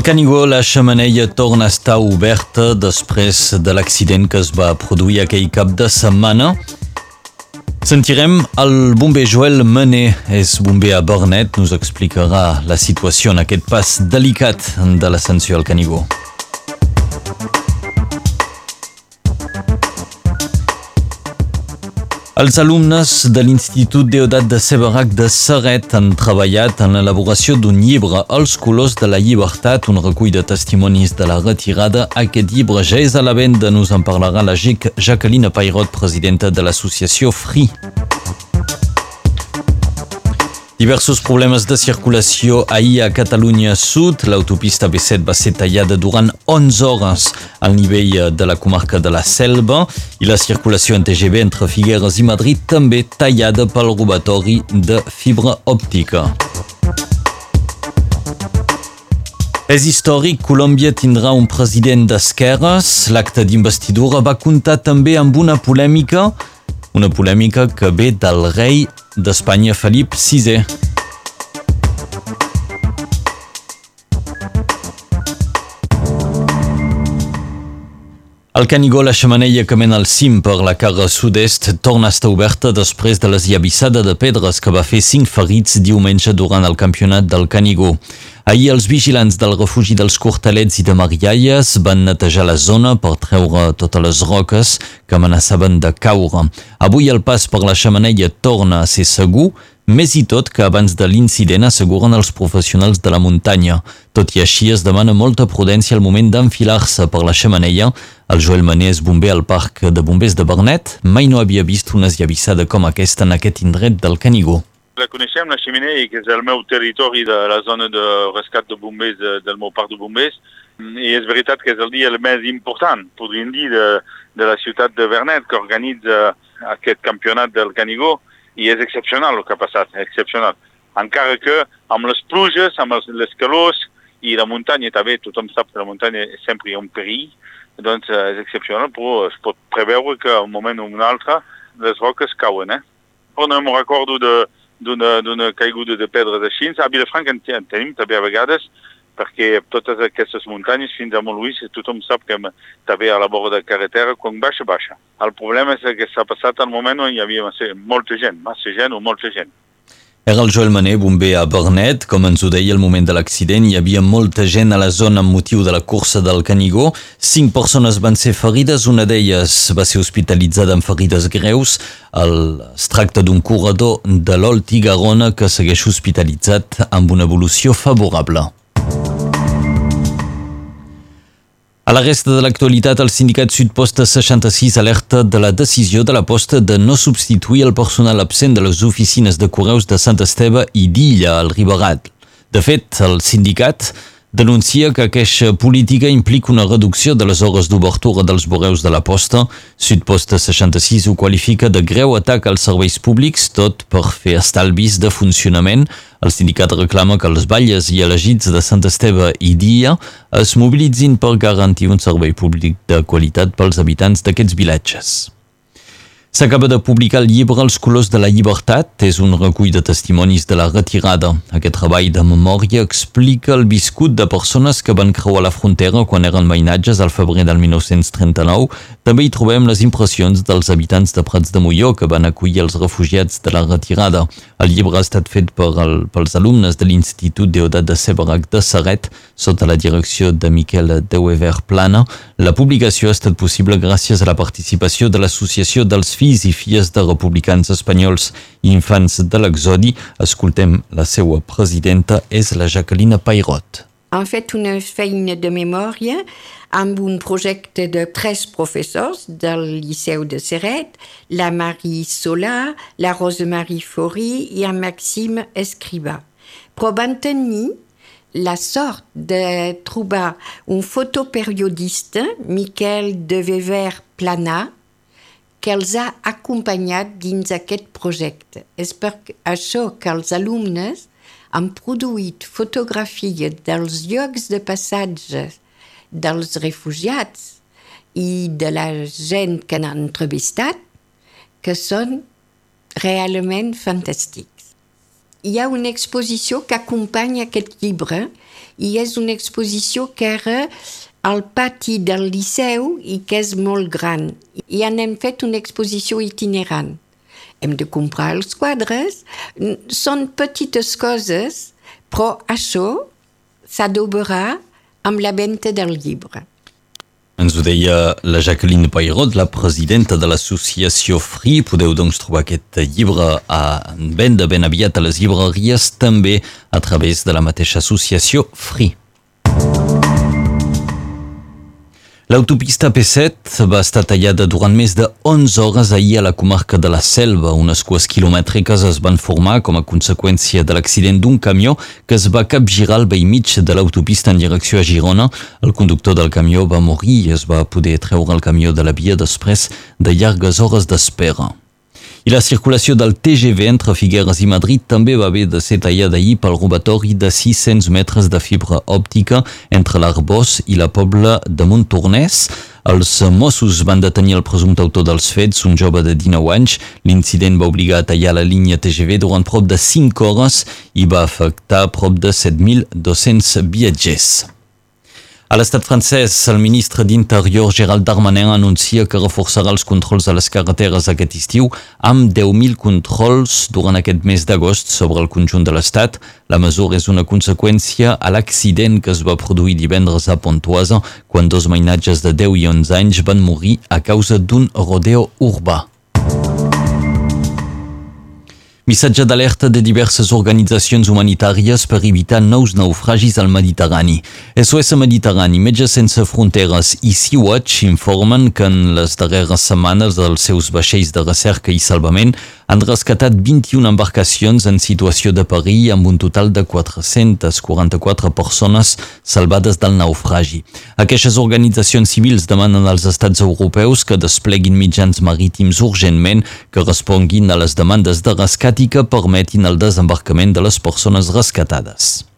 Al Canigó, la xamaneia torna a estar oberta després de l'accident que es va produir aquell cap de setmana. Sentirem el bomber Joel Mené, és bomber a Bernet, nos explicarà la situació en aquest pas delicat de l'ascensió al Canigó. Els alumnes de l'Institut Deodat de Seberac de Serret han treballat en l'elaboració d'un llibre, Els colors de la llibertat, un recull de testimonis de la retirada. Aquest llibre ja és a la venda, nos en parlarà la Jacqueline Pairot, presidenta de l'associació FRI. Diversos problemes de circulació ahir a Catalunya Sud. L'autopista B7 va ser tallada durant 11 hores al nivell de la comarca de la Selva i la circulació en TGV entre Figueres i Madrid també tallada pel robatori de fibra òptica. És històric, Colòmbia tindrà un president d'esquerres. L'acte d'investidura va comptar també amb una polèmica, una polèmica que ve del rei d'Espanya Felip VI. El Canigó, la xamaneia que mena al cim per la cara sud-est, torna a estar oberta després de l'esllavissada de pedres que va fer cinc ferits diumenge durant el campionat del Canigó. Ahir els vigilants del refugi dels Cortalets i de Marialles van netejar la zona per treure totes les roques que amenaçaven de caure. Avui el pas per la xamaneia torna a ser segur, més i tot que abans de l'incident asseguren els professionals de la muntanya. Tot i així es demana molta prudència al moment d'enfilar-se per la xamaneia. El Joel Manés, bomber al parc de bombers de Bernet, mai no havia vist una esllavissada com aquesta en aquest indret del Canigó. La coneixem, la xemeneia, que és el meu territori de la zona de rescat de bombers de, del meu parc de bombers, i és veritat que és el dia el més important, podríem dir, de, de la ciutat de Vernet, que organitza aquest campionat del Canigó, i és excepcional el que ha passat, excepcional. Encara que amb les pluges, amb els, les calors i la muntanya també, tothom sap que la muntanya sempre un perill, doncs eh, és excepcional, però es pot preveure que un moment o un altre les roques cauen. Eh? Però no me'n recordo d'una caiguda de pedres així. A Vilafranca en tenim també a vegades, perquè totes aquestes muntanyes fins a Montluís tothom sap que també a la vora de carretera quan baixa, baixa. El problema és que s'ha passat al moment on hi havia massa, molta gent, massa gent o molta gent. Era el Joel Mané, bomber a Bernet. Com ens ho deia al moment de l'accident, hi havia molta gent a la zona amb motiu de la cursa del Canigó. Cinc persones van ser ferides, una d'elles va ser hospitalitzada amb ferides greus. El, es tracta d'un corredor de l'Olt i Garona que segueix hospitalitzat amb una evolució favorable. A la resta de l'actualitat, el sindicat Sudposta 66 alerta de la decisió de la posta de no substituir el personal absent de les oficines de correus de Sant Esteve i d'Illa, al Riberat. De fet, el sindicat denuncia que aquesta política implica una reducció de les hores d'obertura dels borreus de la posta. Sudposta 66 ho qualifica de greu atac als serveis públics, tot per fer estalvis de funcionament. El sindicat reclama que els balles i elegits de Sant Esteve i Dia es mobilitzin per garantir un servei públic de qualitat pels habitants d'aquests vilatges. S'acaba de publicar el llibre Els colors de la llibertat. És un recull de testimonis de la retirada. Aquest treball de memòria explica el viscut de persones que van creuar la frontera quan eren veïnatges al febrer del 1939. També hi trobem les impressions dels habitants de Prats de Molló que van acollir els refugiats de la retirada. El llibre ha estat fet per el, pels alumnes de l'Institut Deodat de Seberac de Serret sota la direcció de Miquel Deuever Plana. La publicació ha estat possible gràcies a la participació de l'Associació dels fills i filles de republicans espanyols i infants de l'exodi. Escoltem la seva presidenta, és la Jacqueline Pairot. Han fet una feina de memòria amb un projecte de tres professors del Liceu de Serret, la Marie Solà, la Rosemarie Fori i en Maxime Escriba. Però van tenir la sort de trobar un fotoperiodista, Miquel de Wever Plana, que els ha acompanyat dins aquest projecte. És per això que els alumnes han produït fotografies dels llocs de passatge dels refugiats i de la gent que han entrevistat que són realment fantàstics. hi ha una exposició que acompanya aquest llibre i és una exposició que era al pati del Liceu i que és molt gran. I anem fet una exposició itinerant. Hem de comprar els quadres. Són petites coses, però això s'adobarà amb la venda del llibre. Ens ho deia la Jacqueline Pairot, la presidenta de l'associació Free. Podeu doncs trobar aquest llibre a venda ben aviat a les llibreries, també a través de la mateixa associació Free. L'autopista P7 va estar tallada durant més de 11 hores ahir a la comarca de la Selva. Unes cues quilomètriques es van formar com a conseqüència de l'accident d'un camió que es va capgirar al vell mig de l'autopista en direcció a Girona. El conductor del camió va morir i es va poder treure el camió de la via després de llargues hores d'espera. I la circulació del TGV entre Figueres i Madrid també va haver de ser tallada ahir pel robatori de 600 metres de fibra òptica entre l'Arbós i la Pobla de Montornès. Els Mossos van detenir el presumpte autor dels fets, un jove de 19 anys. L'incident va obligar a tallar la línia TGV durant prop de 5 hores i va afectar prop de 7.200 viatgers. A l'estat francès, el ministre d'Interior Gerald Darmanin anuncia que reforçarà els controls a les carreteres aquest estiu amb 10.000 controls durant aquest mes d'agost sobre el conjunt de l'estat. La mesura és una conseqüència a l'accident que es va produir divendres a Pontoise quan dos mainatges de 10 i 11 anys van morir a causa d'un rodeo urbà. Missatge d'alerta de diverses organitzacions humanitàries per evitar nous naufragis al Mediterrani. SOS Mediterrani, Metges Sense Fronteres i Sea-Watch informen que en les darreres setmanes els seus vaixells de recerca i salvament han rescatat 21 embarcacions en situació de perill amb un total de 444 persones salvades del naufragi. Aquestes organitzacions civils demanen als estats europeus que despleguin mitjans marítims urgentment que responguin a les demandes de rescat i que permetin el desembarcament de les persones rescatades.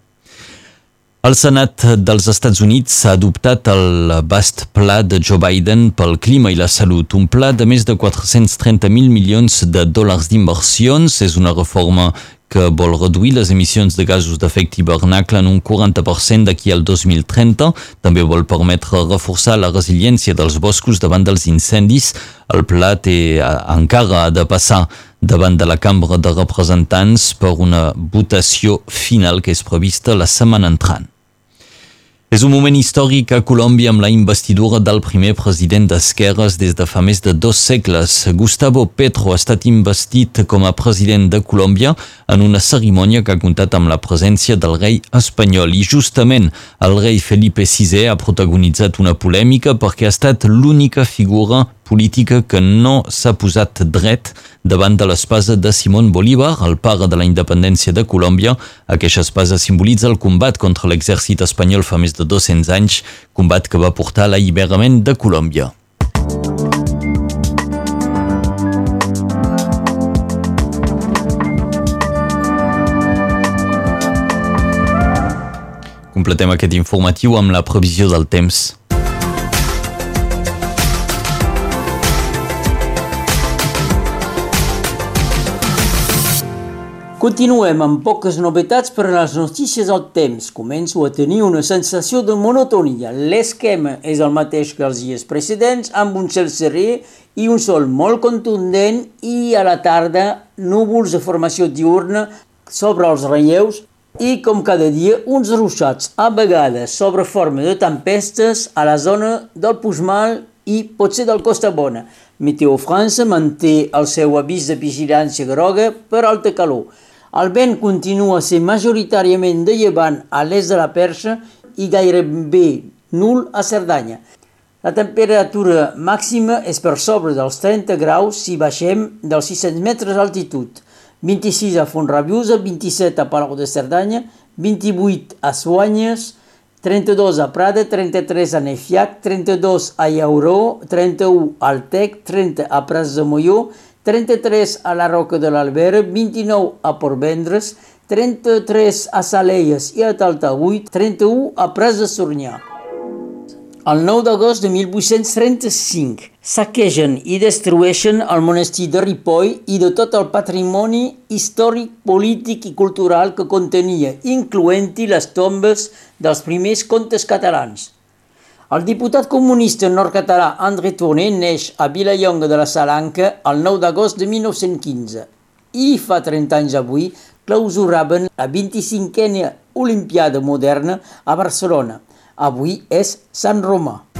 El Senat dels Estats Units ha adoptat el vast pla de Joe Biden pel clima i la salut, un pla de més de 430.000 milions de dòlars d'inversions. És una reforma que vol reduir les emissions de gasos d'efecte hivernacle en un 40% d'aquí al 2030. També vol permetre reforçar la resiliència dels boscos davant dels incendis. El pla té encara de passar davant de la Cambra de Representants per una votació final que és prevista la setmana entrant. És un moment històric a Colòmbia amb la investidura del primer president d'esquerres des de fa més de dos segles. Gustavo Petro ha estat investit com a president de Colòmbia en una cerimònia que ha comptat amb la presència del rei espanyol. I justament el rei Felipe VI ha protagonitzat una polèmica perquè ha estat l'única figura política que no s'ha posat dret davant de l'espasa de Simón Bolívar, el pare de la independència de Colòmbia. Aquesta espasa simbolitza el combat contra l'exèrcit espanyol fa més de 200 anys, combat que va portar a l'alliberament de Colòmbia. Completem aquest informatiu amb la previsió del temps. Continuem amb poques novetats per a les notícies del temps. Començo a tenir una sensació de monotonia. L'esquema és el mateix que els dies precedents, amb un cel serè i un sol molt contundent i a la tarda núvols de formació diurna sobre els relleus i, com cada dia, uns ruixats, a vegades sobre forma de tempestes a la zona del Puigmal i potser del Costa Bona. Meteo França manté el seu avís de vigilància groga per alta calor. El vent continua ser majoritàriament de llevant a l'est de la Perxa i gairebé nul a Cerdanya. La temperatura màxima és per sobre dels 30 graus si baixem dels 600 metres d'altitud. 26 a Fontrabiusa, 27 a Palau de Cerdanya, 28 a Soanyes, 32 a Prada, 33 a Nefiac, 32 a Llauró, 31 al Tec, 30 a Pras de Molló, 33 a la Roca de l'Albera, 29 a Portvendres, 33 a Salelles i a Taltaguit, 31 a Pres de Sornyà. El 9 d'agost de 1835 saquegen i destrueixen el monestir de Ripoll i de tot el patrimoni històric, polític i cultural que contenia, incloent-hi les tombes dels primers contes catalans. El diputat comunista nord-català André Tourné neix a Vilallonga de la Salanca el 9 d'agost de 1915 i fa 30 anys avui clausuraven la 25a Olimpiada Moderna a Barcelona – Avui és Sant Romà.